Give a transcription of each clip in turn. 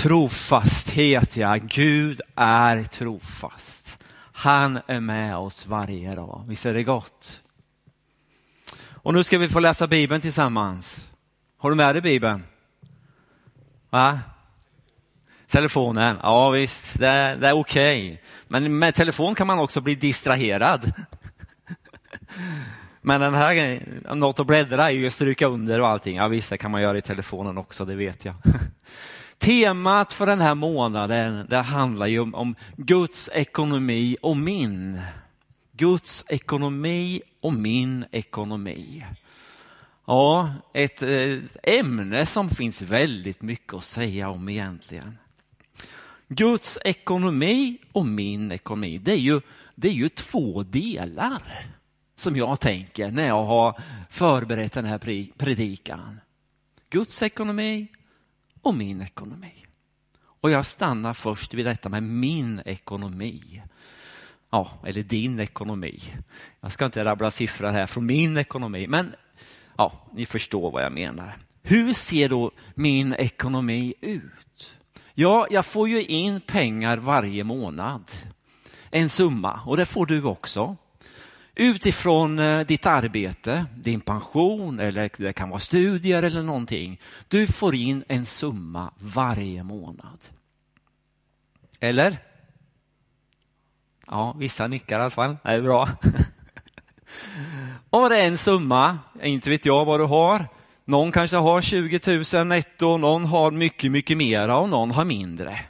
Trofasthet, ja. Gud är trofast. Han är med oss varje dag. Visst är det gott? Och nu ska vi få läsa Bibeln tillsammans. Har du med dig Bibeln? Va? Telefonen, ja visst, det, är, det är okej. Okay. Men med telefon kan man också bli distraherad. Men den här, något att bläddra i stryka under och allting, ja visst det kan man göra i telefonen också, det vet jag. Temat för den här månaden, det handlar ju om, om Guds ekonomi och min. Guds ekonomi och min ekonomi. Ja, ett eh, ämne som finns väldigt mycket att säga om egentligen. Guds ekonomi och min ekonomi, det är ju, det är ju två delar som jag tänker när jag har förberett den här predikan. Guds ekonomi och min ekonomi. Och jag stannar först vid detta med min ekonomi. Ja, eller din ekonomi. Jag ska inte rabbla siffror här från min ekonomi, men ja, ni förstår vad jag menar. Hur ser då min ekonomi ut? Ja, jag får ju in pengar varje månad. En summa, och det får du också. Utifrån eh, ditt arbete, din pension eller det kan vara studier eller någonting. Du får in en summa varje månad. Eller? Ja, vissa nickar i alla fall. Det är bra. Om det är en summa, inte vet jag vad du har. Någon kanske har 20 000 netto, någon har mycket, mycket mera och någon har mindre.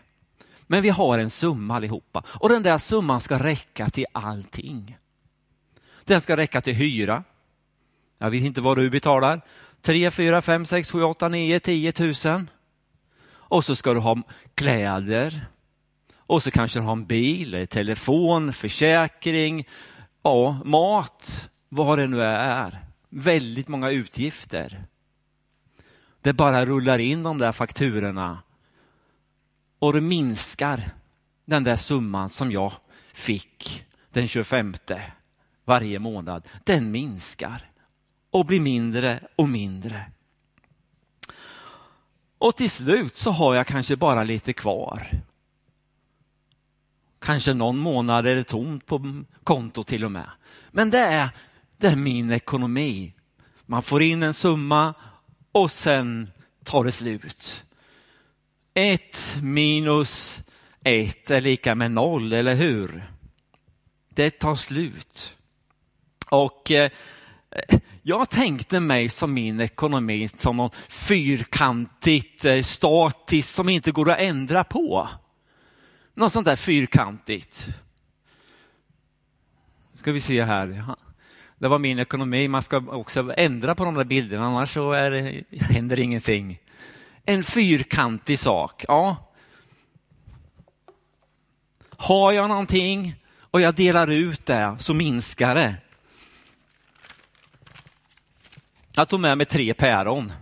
Men vi har en summa allihopa och den där summan ska räcka till allting. Den ska räcka till hyra. Jag vet inte vad du betalar. 3, 4, 5, 6, 7, 8, 9, 10 000. Och så ska du ha kläder. Och så kanske du har en bil, telefon, försäkring, ja, mat, vad det nu är. Väldigt många utgifter. Det bara rullar in de där fakturorna och det minskar den där summan som jag fick den 25 varje månad, den minskar och blir mindre och mindre. Och till slut så har jag kanske bara lite kvar. Kanske någon månad är det tomt på kontot till och med. Men det är, det är min ekonomi. Man får in en summa och sen tar det slut. Ett minus ett är lika med noll, eller hur? Det tar slut. Och eh, jag tänkte mig som min ekonomi som något fyrkantigt, eh, statiskt som inte går att ändra på. Något sånt där fyrkantigt. Ska vi se här. Det var min ekonomi. Man ska också ändra på de där bilderna, annars så är det, händer ingenting. En fyrkantig sak. Ja. Har jag någonting och jag delar ut det så minskar det. Jag tog med mig tre päron.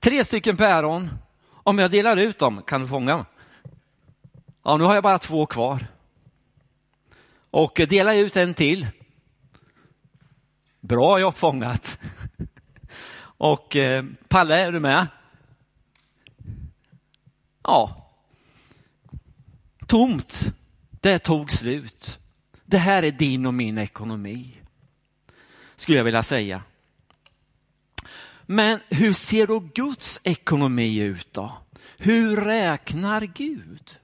Tre stycken päron. Om jag delar ut dem, kan du fånga? Ja, nu har jag bara två kvar. Och delar jag ut en till. Bra jag fångat. Och eh, Palle, är du med? Ja. Tomt. Det tog slut. Det här är din och min ekonomi. Skulle jag vilja säga. Men hur ser då Guds ekonomi ut då? Hur räknar Gud?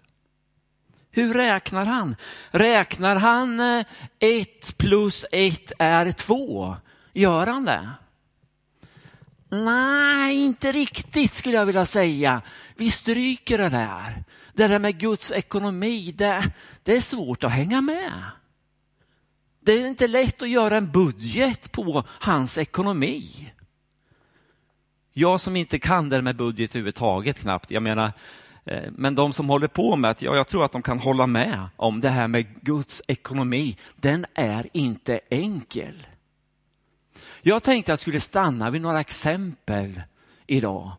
Hur räknar han? Räknar han eh, ett plus ett är två? Gör han det? Nej, inte riktigt skulle jag vilja säga. Vi stryker det där. Det där med Guds ekonomi, det, det är svårt att hänga med. Det är inte lätt att göra en budget på hans ekonomi. Jag som inte kan det med budget överhuvudtaget knappt, jag menar, eh, men de som håller på med det, ja, jag tror att de kan hålla med om det här med Guds ekonomi. Den är inte enkel. Jag tänkte att jag skulle stanna vid några exempel idag.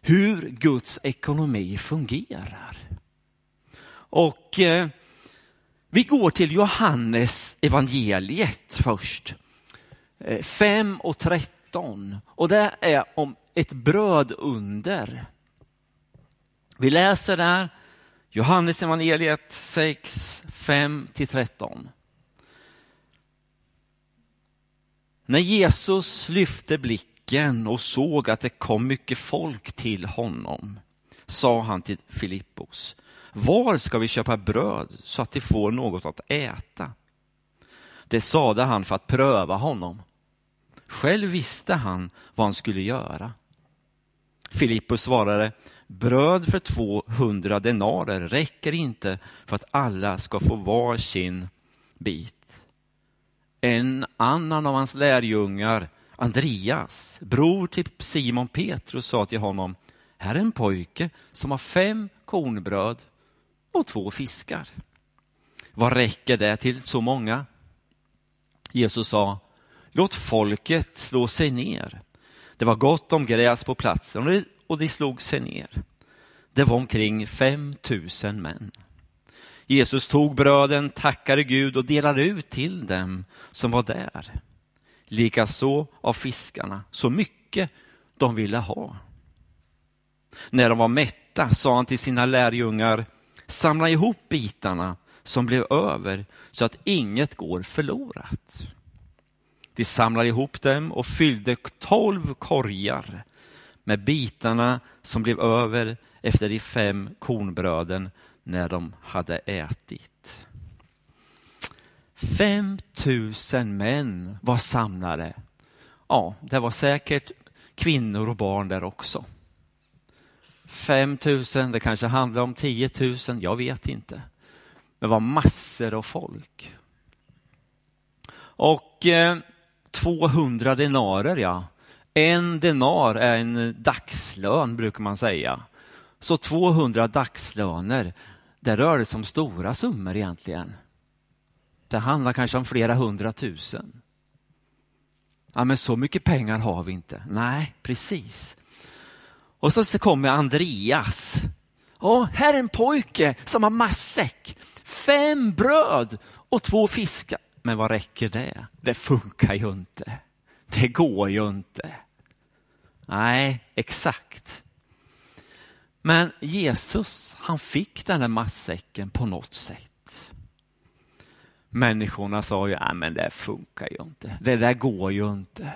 Hur Guds ekonomi fungerar. Och eh, vi går till Johannes evangeliet först. Eh, 5 och 13. Och det är om ett brödunder. Vi läser där Johannes evangeliet 6, 5-13. När Jesus lyfte blicken och såg att det kom mycket folk till honom sa han till Filippos, var ska vi köpa bröd så att de får något att äta? Det sade han för att pröva honom. Själv visste han vad han skulle göra. Filippus svarade, bröd för 200 denarer räcker inte för att alla ska få var sin bit. En annan av hans lärjungar, Andreas, bror till Simon Petrus, sa till honom, här är en pojke som har fem kornbröd och två fiskar. Vad räcker det till så många? Jesus sa, låt folket slå sig ner. Det var gott om gräs på platsen och de slog sig ner. Det var omkring fem tusen män. Jesus tog bröden, tackade Gud och delade ut till dem som var där. Likaså av fiskarna, så mycket de ville ha. När de var mätta sa han till sina lärjungar, samla ihop bitarna som blev över så att inget går förlorat. De samlade ihop dem och fyllde tolv korgar med bitarna som blev över efter de fem kornbröden när de hade ätit. Fem tusen män var samlade. Ja, det var säkert kvinnor och barn där också. 5 000, det kanske handlar om 10 000, jag vet inte. Men det var massor av folk. Och eh, 200 denarer, ja. En denar är en dagslön brukar man säga. Så 200 dagslöner, det rör sig om stora summor egentligen. Det handlar kanske om flera hundratusen. Ja, men så mycket pengar har vi inte. Nej, precis. Och så kommer Andreas. Och här är en pojke som har matsäck, fem bröd och två fiskar. Men vad räcker det? Det funkar ju inte. Det går ju inte. Nej, exakt. Men Jesus, han fick den där matsäcken på något sätt. Människorna sa ju, nej men det funkar ju inte. Det där går ju inte.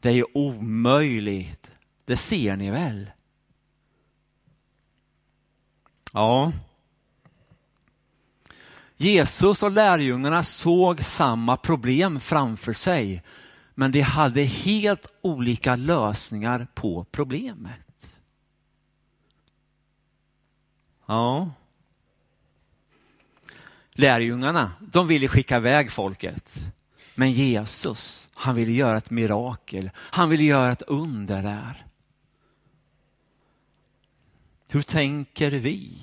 Det är ju omöjligt. Det ser ni väl? Ja. Jesus och lärjungarna såg samma problem framför sig, men de hade helt olika lösningar på problemet. Ja. Lärjungarna, de ville skicka iväg folket. Men Jesus, han ville göra ett mirakel. Han ville göra ett under där. Hur tänker vi?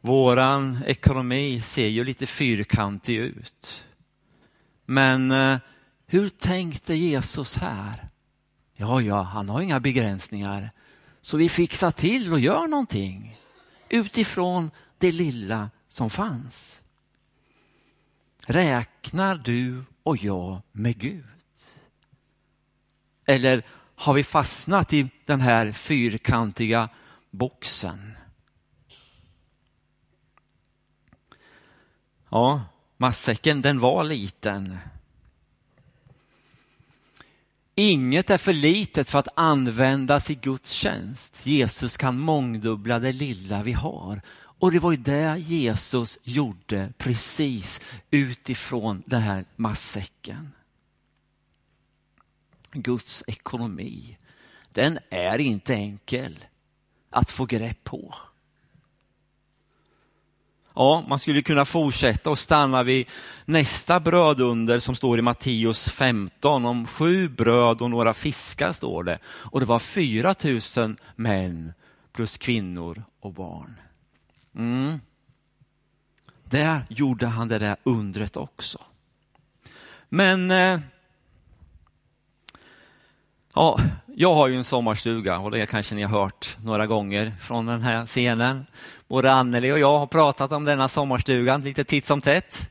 Våran ekonomi ser ju lite fyrkantig ut. Men eh, hur tänkte Jesus här? Ja, ja, han har inga begränsningar. Så vi fixar till och gör någonting utifrån det lilla som fanns. Räknar du och jag med Gud? Eller har vi fastnat i den här fyrkantiga boxen? Ja, matsäcken den var liten. Inget är för litet för att användas i Guds tjänst. Jesus kan mångdubbla det lilla vi har. Och det var ju det Jesus gjorde precis utifrån den här matsäcken. Guds ekonomi, den är inte enkel att få grepp på. Ja, man skulle kunna fortsätta och stanna vid nästa brödunder som står i Matteus 15. Om sju bröd och några fiskar står det. Och det var 4 000 män plus kvinnor och barn. Mm. Där gjorde han det där undret också. Men eh, Ja, jag har ju en sommarstuga och det kanske ni har hört några gånger från den här scenen. Både Anneli och jag har pratat om denna sommarstugan lite titt som tätt.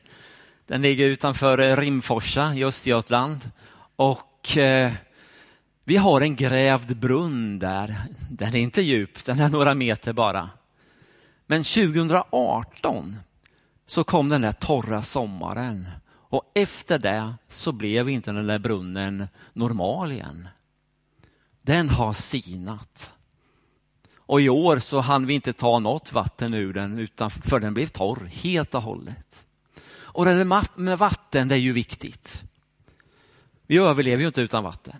Den ligger utanför eh, Rimforsa i Östergötland och eh, Vi har en grävd brunn där. Den är inte djup, den är några meter bara. Men 2018 så kom den där torra sommaren och efter det så blev inte den där brunnen normal igen. Den har sinat. Och i år så hann vi inte ta något vatten ur den utan för den blev torr helt och hållet. Och det med vatten det är ju viktigt. Vi överlever ju inte utan vatten.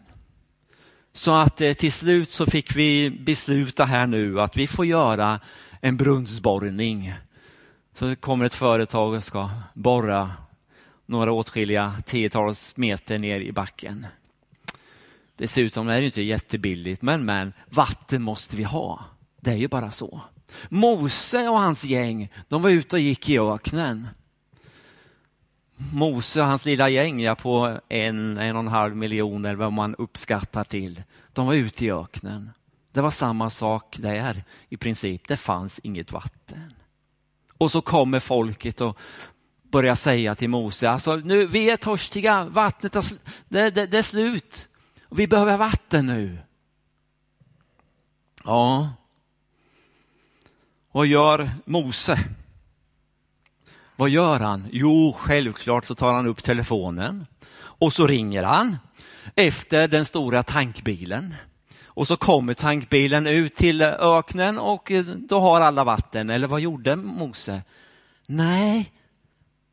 Så att eh, till slut så fick vi besluta här nu att vi får göra en brunnsborrning. Så kommer ett företag och ska borra några åtskilliga tiotals meter ner i backen. Dessutom är det inte jättebilligt, men, men vatten måste vi ha. Det är ju bara så. Mose och hans gäng, de var ute och gick i öknen. Mose och hans lilla gäng, ja, på en, en och en halv miljon eller vad man uppskattar till. De var ute i öknen. Det var samma sak där i princip. Det fanns inget vatten. Och så kommer folket och börjar säga till Mose, alltså nu, vi är törstiga, vattnet är, det, det, det är slut. Vi behöver vatten nu. Ja. Vad gör Mose? Vad gör han? Jo, självklart så tar han upp telefonen och så ringer han efter den stora tankbilen. Och så kommer tankbilen ut till öknen och eh, då har alla vatten. Eller vad gjorde Mose? Nej,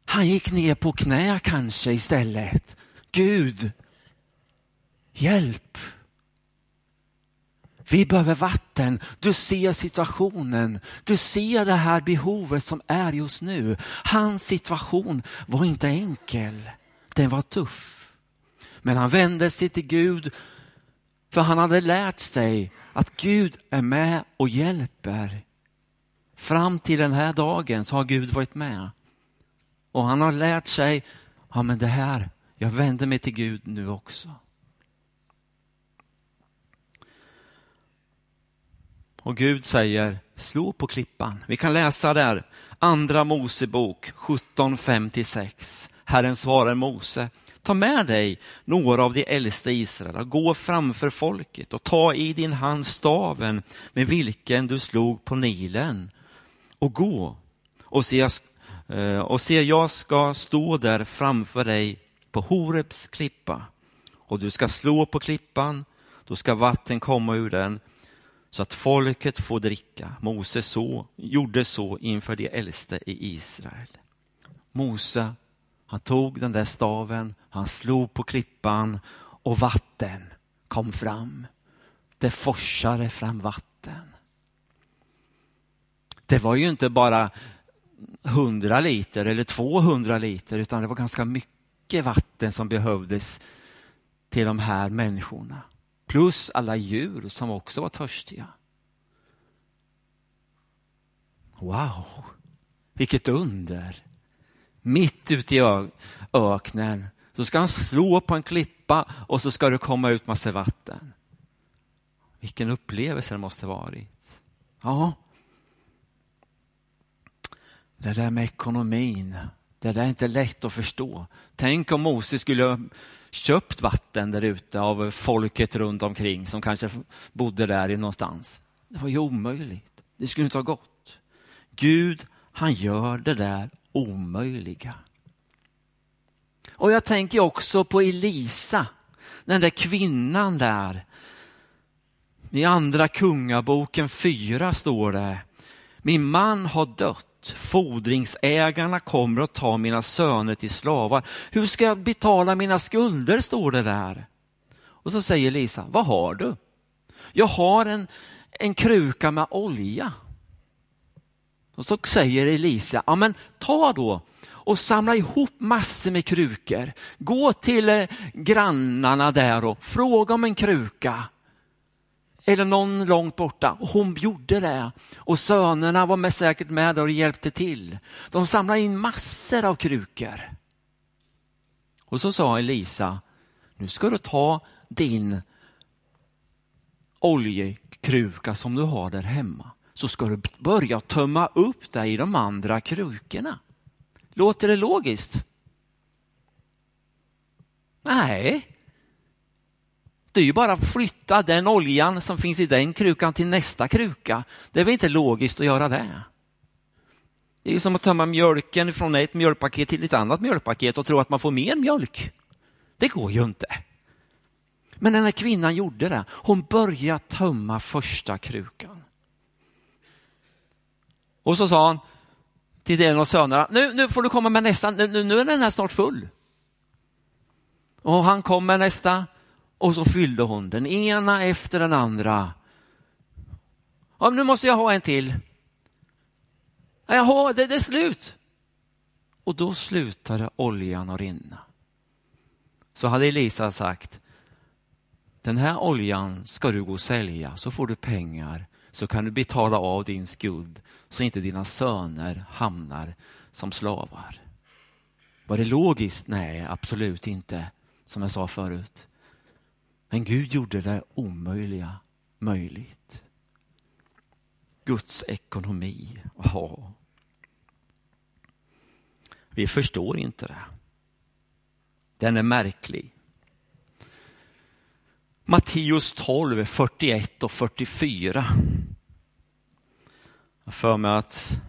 han gick ner på knä kanske istället. Gud, hjälp! Vi behöver vatten. Du ser situationen. Du ser det här behovet som är just nu. Hans situation var inte enkel. Den var tuff. Men han vände sig till Gud för han hade lärt sig att Gud är med och hjälper. Fram till den här dagen så har Gud varit med. Och han har lärt sig, ja men det här, jag vänder mig till Gud nu också. Och Gud säger, slå på klippan. Vi kan läsa där, andra Mosebok 17.5-6. Herren svarar Mose, ta med dig några av de äldsta Israel och gå framför folket och ta i din hand staven med vilken du slog på Nilen och gå och se, eh, och se jag ska stå där framför dig på Horebs klippa och du ska slå på klippan, då ska vatten komma ur den så att folket får dricka. Mose så, gjorde så inför de äldste i Israel. Mose, han tog den där staven, han slog på klippan och vatten kom fram. Det forsade fram vatten. Det var ju inte bara 100 liter eller 200 liter utan det var ganska mycket vatten som behövdes till de här människorna. Plus alla djur som också var törstiga. Wow, vilket under! Mitt ute i öknen så ska han slå på en klippa och så ska det komma ut massa vatten. Vilken upplevelse det måste varit. Ja. Det där med ekonomin, det där är inte lätt att förstå. Tänk om Moses skulle köpt vatten där ute av folket runt omkring som kanske bodde där någonstans. Det var ju omöjligt. Det skulle inte ha gått. Gud, han gör det där omöjliga. Och jag tänker också på Elisa, den där kvinnan där. I andra kungaboken 4 står det, min man har dött Fordringsägarna kommer att ta mina söner till slavar. Hur ska jag betala mina skulder, står det där. Och så säger Lisa, vad har du? Jag har en, en kruka med olja. Och så säger Elisa, ja men ta då och samla ihop massor med krukor. Gå till eh, grannarna där och fråga om en kruka eller någon långt borta. Och hon gjorde det. Och sönerna var med säkert med där och hjälpte till. De samlade in massor av krukor. Och så sa Elisa, nu ska du ta din oljekruka som du har där hemma. Så ska du börja tömma upp dig i de andra krukorna. Låter det logiskt? Nej, det är ju bara att flytta den oljan som finns i den krukan till nästa kruka. Det är väl inte logiskt att göra det? Det är ju som att tömma mjölken från ett mjölkpaket till ett annat mjölkpaket och tro att man får mer mjölk. Det går ju inte. Men den här kvinnan gjorde det. Hon började tömma första krukan. Och så sa han till en av sönerna, nu, nu får du komma med nästa, nu, nu är den här snart full. Och han kom med nästa och så fyllde hon den ena efter den andra. Ja, nu måste jag ha en till. Jaha, det, det är slut. Och då slutade oljan att rinna. Så hade Elisa sagt, den här oljan ska du gå och sälja så får du pengar så kan du betala av din skuld så inte dina söner hamnar som slavar. Var det logiskt? Nej, absolut inte, som jag sa förut. Men Gud gjorde det omöjliga möjligt. Guds ekonomi. Aha. Vi förstår inte det. Den är märklig. Matteus 12, 41 och 44. Jag för mig att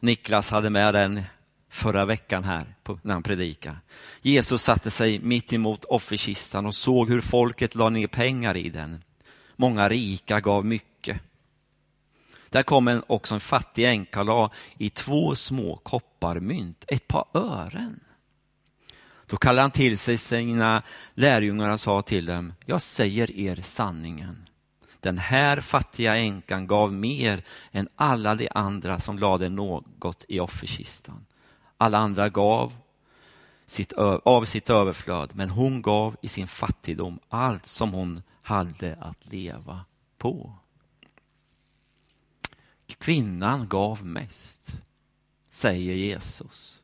Niklas hade med den förra veckan här när han predikade. Jesus satte sig mitt emot offerkistan och såg hur folket la ner pengar i den. Många rika gav mycket. Där kom en, också en fattig änka och la i två små kopparmynt, ett par ören. Då kallade han till sig sina lärjungar och sa till dem, jag säger er sanningen. Den här fattiga änkan gav mer än alla de andra som lade något i offerkistan. Alla andra gav sitt, av sitt överflöd, men hon gav i sin fattigdom allt som hon hade att leva på. Kvinnan gav mest, säger Jesus.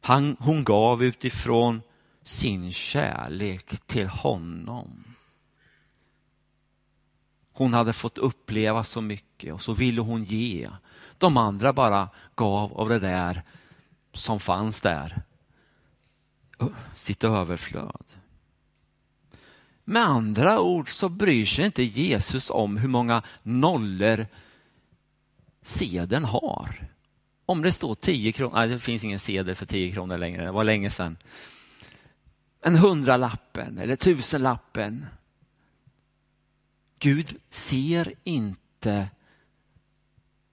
Han, hon gav utifrån sin kärlek till honom. Hon hade fått uppleva så mycket och så ville hon ge. De andra bara gav av det där som fanns där. Sitt överflöd. Med andra ord så bryr sig inte Jesus om hur många nollor sedeln har. Om det står 10 kronor, nej det finns ingen sedel för 10 kronor längre, det var länge sedan. En hundralappen eller tusenlappen. Gud ser inte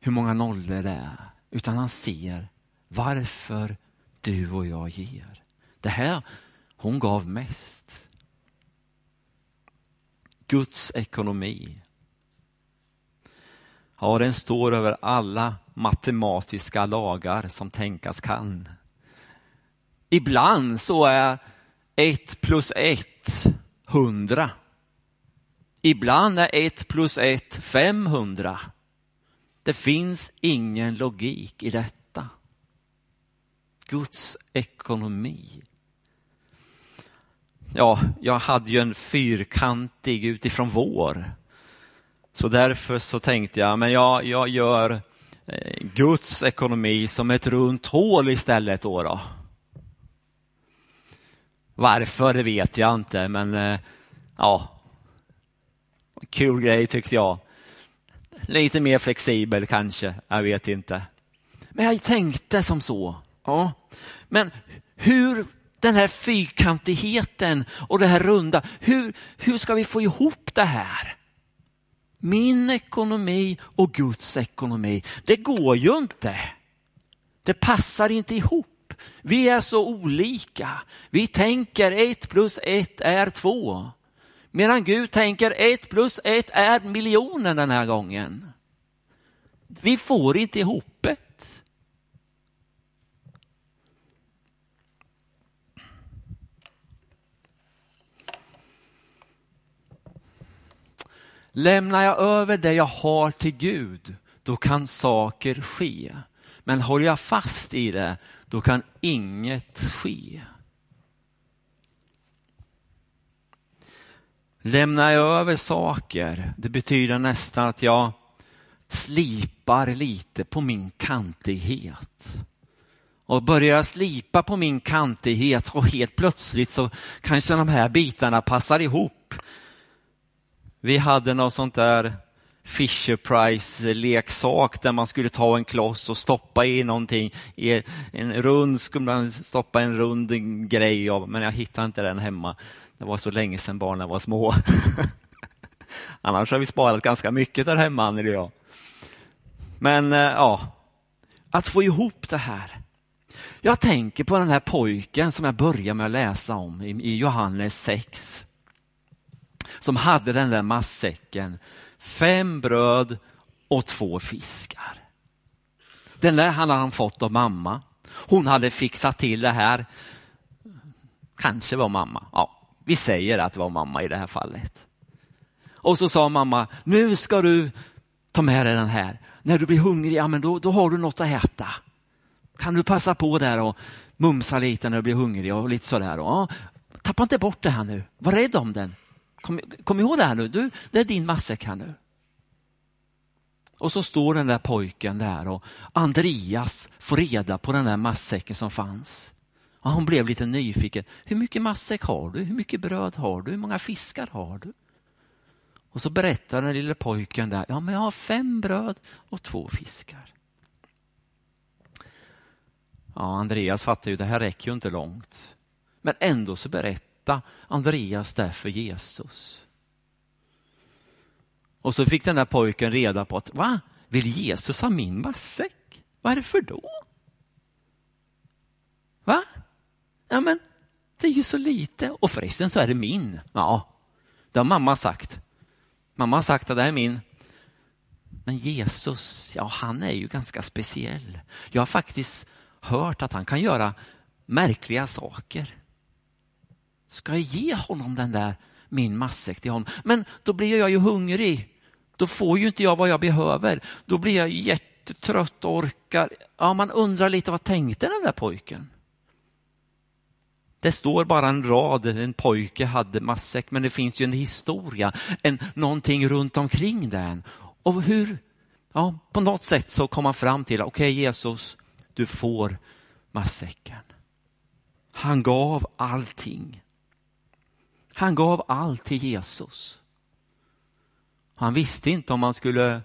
hur många nollor det är, utan han ser varför du och jag ger. Det här, hon gav mest. Guds ekonomi. Ja, den står över alla matematiska lagar som tänkas kan. Ibland så är ett plus ett hundra. Ibland är ett plus ett femhundra. Det finns ingen logik i detta. Guds ekonomi. Ja, jag hade ju en fyrkantig utifrån vår. Så därför så tänkte jag, men jag, jag gör eh, Guds ekonomi som ett runt hål istället då. då. Varför det vet jag inte, men eh, ja, kul grej tyckte jag. Lite mer flexibel kanske, jag vet inte. Men jag tänkte som så. Ja. Men hur den här fyrkantigheten och det här runda, hur, hur ska vi få ihop det här? Min ekonomi och Guds ekonomi, det går ju inte. Det passar inte ihop. Vi är så olika. Vi tänker ett plus ett är två. Medan Gud tänker ett plus ett är miljonen den här gången. Vi får inte ihop det. Lämnar jag över det jag har till Gud, då kan saker ske. Men håller jag fast i det, då kan inget ske. Lämnar jag över saker, det betyder nästan att jag slipar lite på min kantighet. och börjar jag slipa på min kantighet och helt plötsligt så kanske de här bitarna passar ihop. Vi hade något sånt där Fisher Price leksak där man skulle ta en kloss och stoppa i någonting. I en rund skulle man stoppa en rund grej av, men jag hittade inte den hemma. Det var så länge sedan barnen var små. Annars har vi sparat ganska mycket där hemma, Anneli och jag. Men eh, ja, att få ihop det här. Jag tänker på den här pojken som jag började med att läsa om i Johannes 6. Som hade den där massäcken, fem bröd och två fiskar. Den där hade han fått av mamma. Hon hade fixat till det här. Kanske var mamma. Ja, vi säger att det var mamma i det här fallet. Och så sa mamma, nu ska du ta med dig den här. När du blir hungrig, ja, men då, då har du något att äta. Kan du passa på där och mumsa lite när du blir hungrig och lite sådär. Ja, tappa inte bort det här nu, var rädd om den. Kom, kom ihåg det här nu, du, det är din matsäck här nu. Och så står den där pojken där och Andreas får reda på den där matsäcken som fanns. Och hon blev lite nyfiken. Hur mycket matsäck har du? Hur mycket bröd har du? Hur många fiskar har du? Och så berättar den lille pojken där, ja men jag har fem bröd och två fiskar. Ja, Andreas fattar ju, det här räcker ju inte långt. Men ändå så berättar Andreas det för Jesus. Och så fick den där pojken reda på att, va? Vill Jesus ha min matsäck? Varför då? Va? Ja men, det är ju så lite. Och förresten så är det min. Ja, det har mamma sagt. Mamma har sagt att det är min. Men Jesus, ja han är ju ganska speciell. Jag har faktiskt hört att han kan göra märkliga saker. Ska jag ge honom den där min matsäck till honom? Men då blir jag ju hungrig. Då får ju inte jag vad jag behöver. Då blir jag jättetrött och orkar. Ja, man undrar lite vad tänkte den där pojken? Det står bara en rad, en pojke hade matsäck, men det finns ju en historia, en, någonting runt omkring den. Och hur, ja, på något sätt så kom han fram till, okej okay, Jesus, du får matsäcken. Han gav allting. Han gav allt till Jesus. Han visste inte om han skulle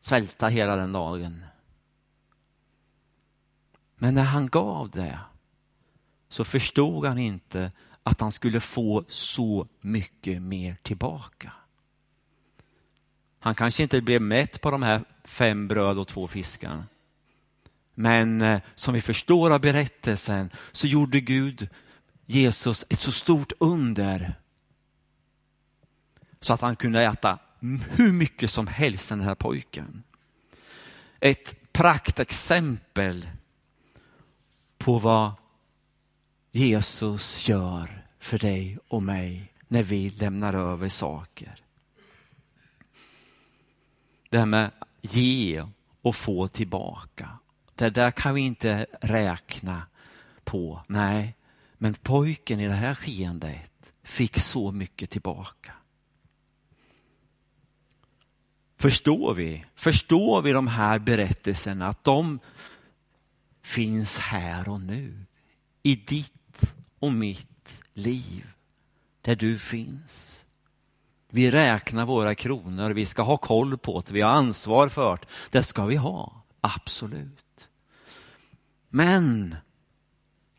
svälta hela den dagen. Men när han gav det så förstod han inte att han skulle få så mycket mer tillbaka. Han kanske inte blev mätt på de här fem bröd och två fiskar. Men eh, som vi förstår av berättelsen så gjorde Gud Jesus ett så stort under så att han kunde äta hur mycket som helst den här pojken. Ett praktexempel på vad Jesus gör för dig och mig när vi lämnar över saker. Det här med ge och få tillbaka. Det där kan vi inte räkna på. Nej, men pojken i det här skeendet fick så mycket tillbaka. Förstår vi? Förstår vi de här berättelserna? Att de finns här och nu. I ditt och mitt liv där du finns. Vi räknar våra kronor, vi ska ha koll på det, vi har ansvar för det. Det ska vi ha, absolut. Men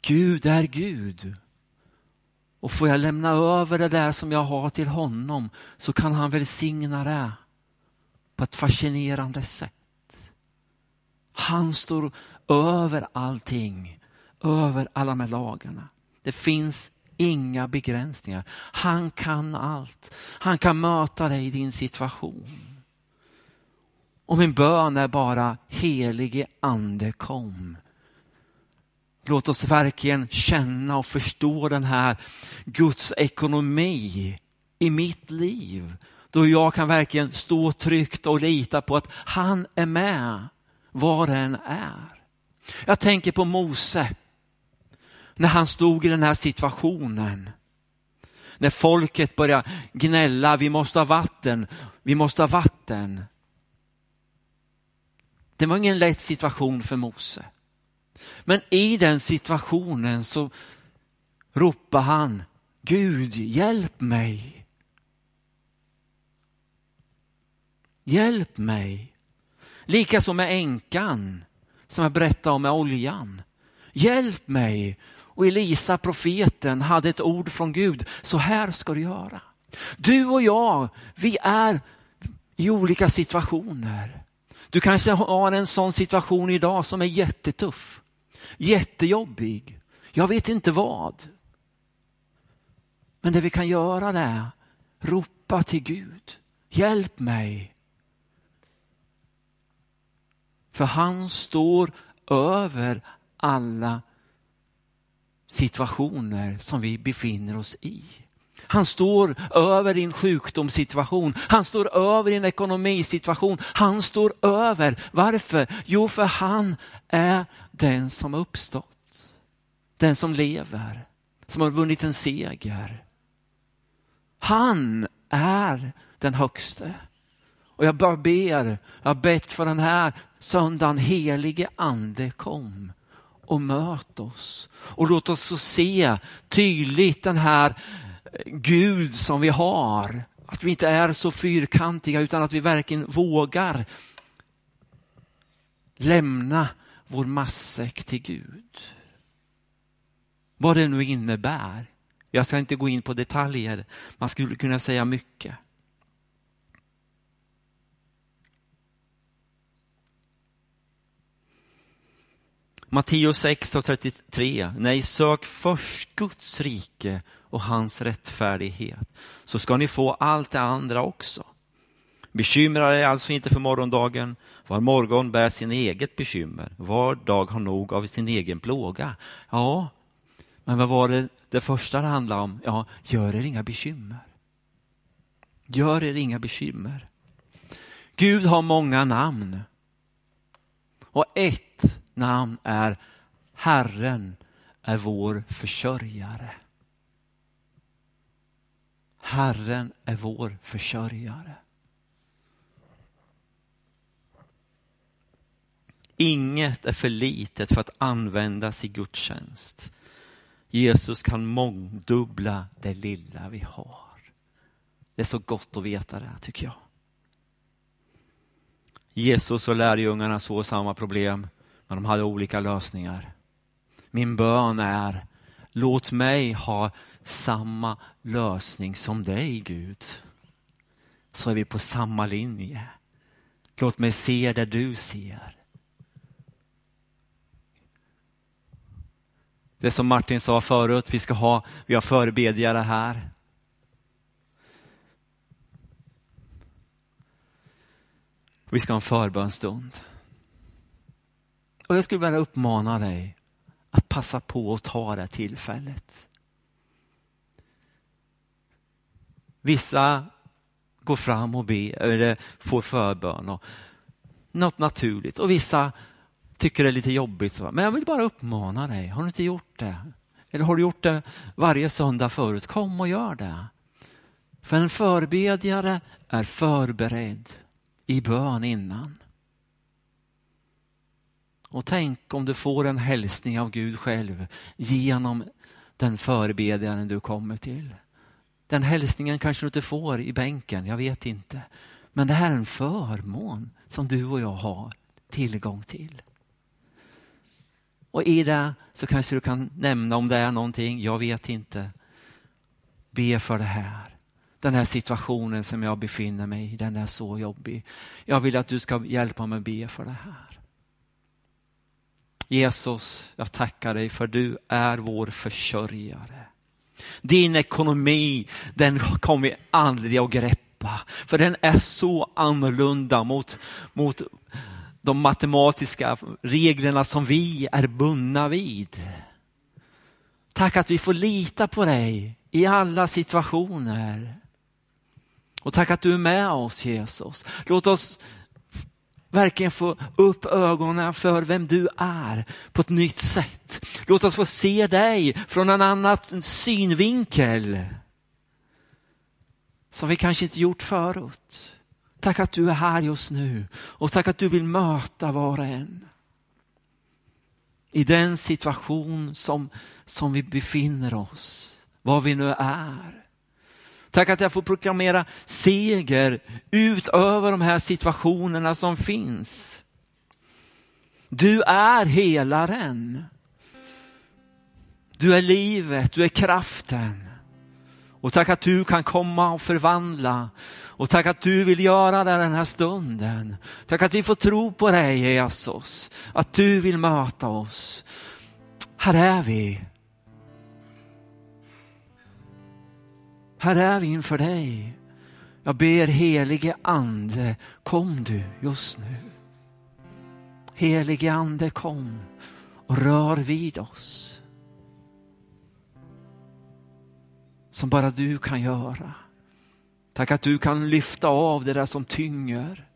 Gud är Gud. Och får jag lämna över det där som jag har till honom så kan han välsigna det på ett fascinerande sätt. Han står över allting, över alla de här lagarna. Det finns inga begränsningar. Han kan allt. Han kan möta dig i din situation. Och min bön är bara, helige ande kom. Låt oss verkligen känna och förstå den här Guds ekonomi i mitt liv. Då jag kan verkligen stå tryggt och lita på att han är med var den är. Jag tänker på Mose när han stod i den här situationen. När folket började gnälla, vi måste ha vatten, vi måste ha vatten. Det var ingen lätt situation för Mose. Men i den situationen så ropar han, Gud hjälp mig. Hjälp mig. Likaså med änkan som jag berättade om med oljan. Hjälp mig. Och Elisa, profeten, hade ett ord från Gud. Så här ska du göra. Du och jag, vi är i olika situationer. Du kanske har en sån situation idag som är jättetuff, jättejobbig. Jag vet inte vad. Men det vi kan göra det är ropa till Gud. Hjälp mig. För han står över alla situationer som vi befinner oss i. Han står över din sjukdomssituation. Han står över din ekonomisituation. Han står över. Varför? Jo, för han är den som har uppstått. Den som lever, som har vunnit en seger. Han är den högste. Och jag bara ber, jag har bett för den här söndagen, helige ande kom och möt oss. Och låt oss få se tydligt den här Gud som vi har. Att vi inte är så fyrkantiga utan att vi verkligen vågar lämna vår matsäck till Gud. Vad det nu innebär. Jag ska inte gå in på detaljer, man skulle kunna säga mycket. Matteus 6 och 33. Nej, sök först Guds rike och hans rättfärdighet, så ska ni få allt det andra också. Bekymra er alltså inte för morgondagen, var morgon bär sin eget bekymmer, var dag har nog av sin egen plåga. Ja, men vad var det det första det handlade om? Ja, gör er inga bekymmer. Gör er inga bekymmer. Gud har många namn. Och ett namn är Herren är vår försörjare. Herren är vår försörjare. Inget är för litet för att användas i gudstjänst. Jesus kan mångdubbla det lilla vi har. Det är så gott att veta det, tycker jag. Jesus och lärjungarna såg samma problem, men de hade olika lösningar. Min bön är, låt mig ha samma lösning som dig, Gud. Så är vi på samma linje. Låt mig se det du ser. Det som Martin sa förut, vi ska ha, vi har förebedjare här. Vi ska ha en förbönstund. Och jag skulle vilja uppmana dig att passa på att ta det tillfället. Vissa går fram och ber, eller får förbön och något naturligt och vissa tycker det är lite jobbigt. Men jag vill bara uppmana dig, har du inte gjort det? Eller har du gjort det varje söndag förut? Kom och gör det. För en förbedjare är förberedd i bön innan. Och tänk om du får en hälsning av Gud själv genom den förebedjaren du kommer till. Den hälsningen kanske du inte får i bänken, jag vet inte. Men det här är en förmån som du och jag har tillgång till. Och i det så kanske du kan nämna om det är någonting, jag vet inte. Be för det här. Den här situationen som jag befinner mig i, den är så jobbig. Jag vill att du ska hjälpa mig att be för det här. Jesus, jag tackar dig för du är vår försörjare. Din ekonomi, den kommer vi aldrig att greppa. För den är så annorlunda mot, mot de matematiska reglerna som vi är bundna vid. Tack att vi får lita på dig i alla situationer. Och tack att du är med oss Jesus. Låt oss verkligen få upp ögonen för vem du är på ett nytt sätt. Låt oss få se dig från en annan synvinkel. Som vi kanske inte gjort förut. Tack att du är här just nu och tack att du vill möta var och en. i den situation som, som vi befinner oss, var vi nu är. Tack att jag får proklamera seger utöver de här situationerna som finns. Du är helaren. Du är livet, du är kraften. Och tack att du kan komma och förvandla. Och tack att du vill göra det den här stunden. Tack att vi får tro på dig Jesus. Att du vill möta oss. Här är vi. Här är vi inför dig. Jag ber helige ande, kom du just nu. Helige ande kom och rör vid oss. Som bara du kan göra. Tack att du kan lyfta av det där som tynger.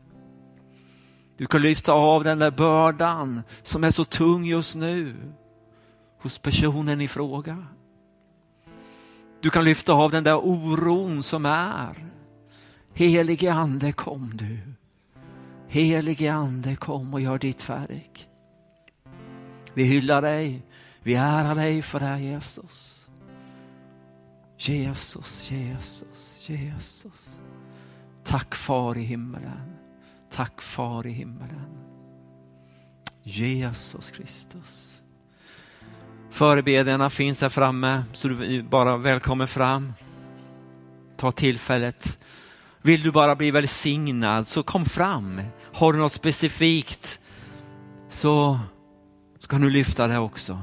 Du kan lyfta av den där bördan som är så tung just nu hos personen i fråga. Du kan lyfta av den där oron som är. Helige ande kom du. Helige ande kom och gör ditt verk. Vi hyllar dig, vi ärar dig för det här Jesus. Jesus, Jesus, Jesus. Tack far i himmelen. Tack far i himmelen. Jesus Kristus. Förebedjarna finns här framme, så du är bara välkommen fram. Ta tillfället. Vill du bara bli välsignad så kom fram. Har du något specifikt så ska du lyfta det också.